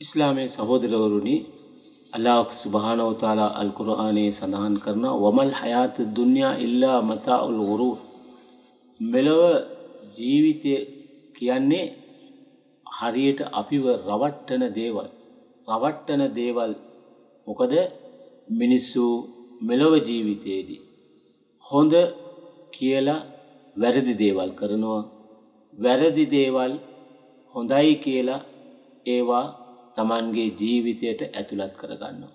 ඉස්ලාමයේ සහෝදරවරුනි අල්ලාහ් සුබ්හානහු තාලා අල් කුර්ආනයේ සඳහන් කරන වමල් හයාත දුන්යා ඉල්ලා මතාඋල් ගුරූර් මෙලව ජීවිතය කියන්නේ හරියට අපිව රවට්ටන දේවල්. රවට්ටන දේවල් මොකද? මිනිස්සු මෙලොව ජීවිතයේදී හොඳ කියලා වැරදි දේවල් කරනවා. වැරදි දේවල් හොඳයි කියලා ඒවා තමන්ගේ ජීවිතයට ඇතුළත් කරගන්නවා.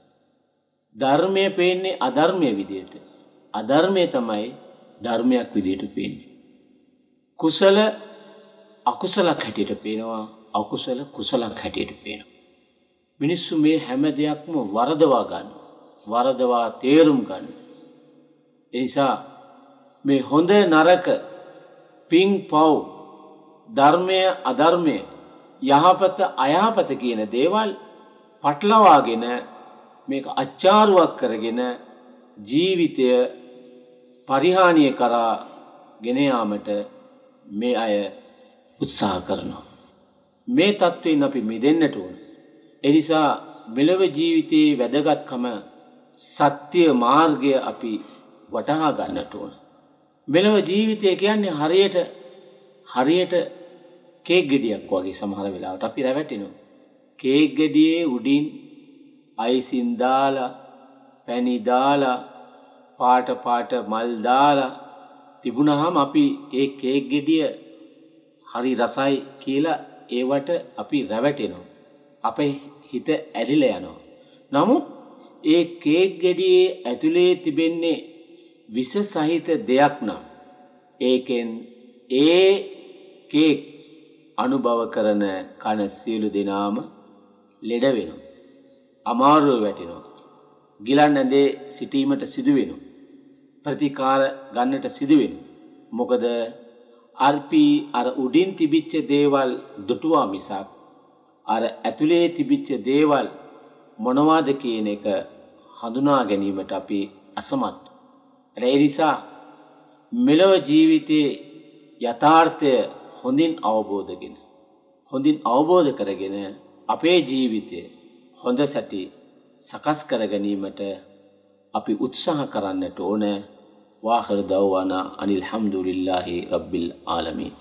ධර්මය පේන්නේ අධර්මය විදියට. අධර්මය තමයි ධර්මයක් විදියට පේන්නේ. කුසල අකුසලක් හැටියට පේනවා අකුසල කුසලක් හැටියට පේනවා. මිනිස්සු මේ හැම දෙයක්ම වරදවා ගන්න. වරදවා තේරුම් ගන්න. එනිසා මේ හොඳ නරක පින් පව් ධර්මය අධර්මය යහපත අයහපත කියන දේවල් පටලවාගෙන මේක අච්චාරුවක් කරගෙන ජීවිතය පරිහානිය කරා ගෙන යාමට මේ අය උත්සාහ කරනවා. මේ තත්ත්වයෙන් අපි මිදෙන්නට ඕන. එනිසා මෙලව ජීවිතයේ වැදගත්කම සත්‍ය මාර්ගය අපි වටහා ගන්නට ඕන. මෙලව ජීවිතය කියන්නේ හරියට හරියට කේක් ගෙඩියක් වගේ සමහර වෙලාවට අපි රැවටෙනවා. කේක් ගෙඩියේ උඩින් අයිසින් දාලා පැණි දාලා පාට පාට මල් දාලා තිබුණාම අපි ඒ කේක් ගෙඩිය හරි රසයි කියලා ඒවට අපි රැවටෙනවා. අපේ හිත ඇලිලා යනවා. නමුත් ඒ කේක් ගෙඩියේ ඇතුලේ තිබෙන්නේ විස සහිත දෙයක් නම් ඒකෙන් ඒ කේක් අනුභව කරන කන සියලු දෙනාම ලෙඩ වෙනවා. අමාරුව වැටෙනවා. ගිලන් ඇඳේ සිටීමට සිදුවෙනවා. ප්‍රතිකාර ගන්නට සිදුවෙනවා. මොකද අර්පි අර උඩින් තිබිච්ච දේවල් දුටුවා මිසක් අර ඇතුලේ තිබිච්ච දේවල් මොනවාද කියන එක හඳුනා ගැනීමට අපි අසමත්. ඒ නිසා මෙලව ජීවිතයේ යථාර්ථය හොඳින් අවබෝධගෙන හොඳින් අවබෝධ කරගෙන අපේ ජීවිතය හොඳ සැටි සකස් කර ගැනීමට අපි උත්සාහ කරන්නට ඕන. වාහර දව්වානා අනිල් හම්දුලිල්ලාහි රබ්බිල් ආලමීන්.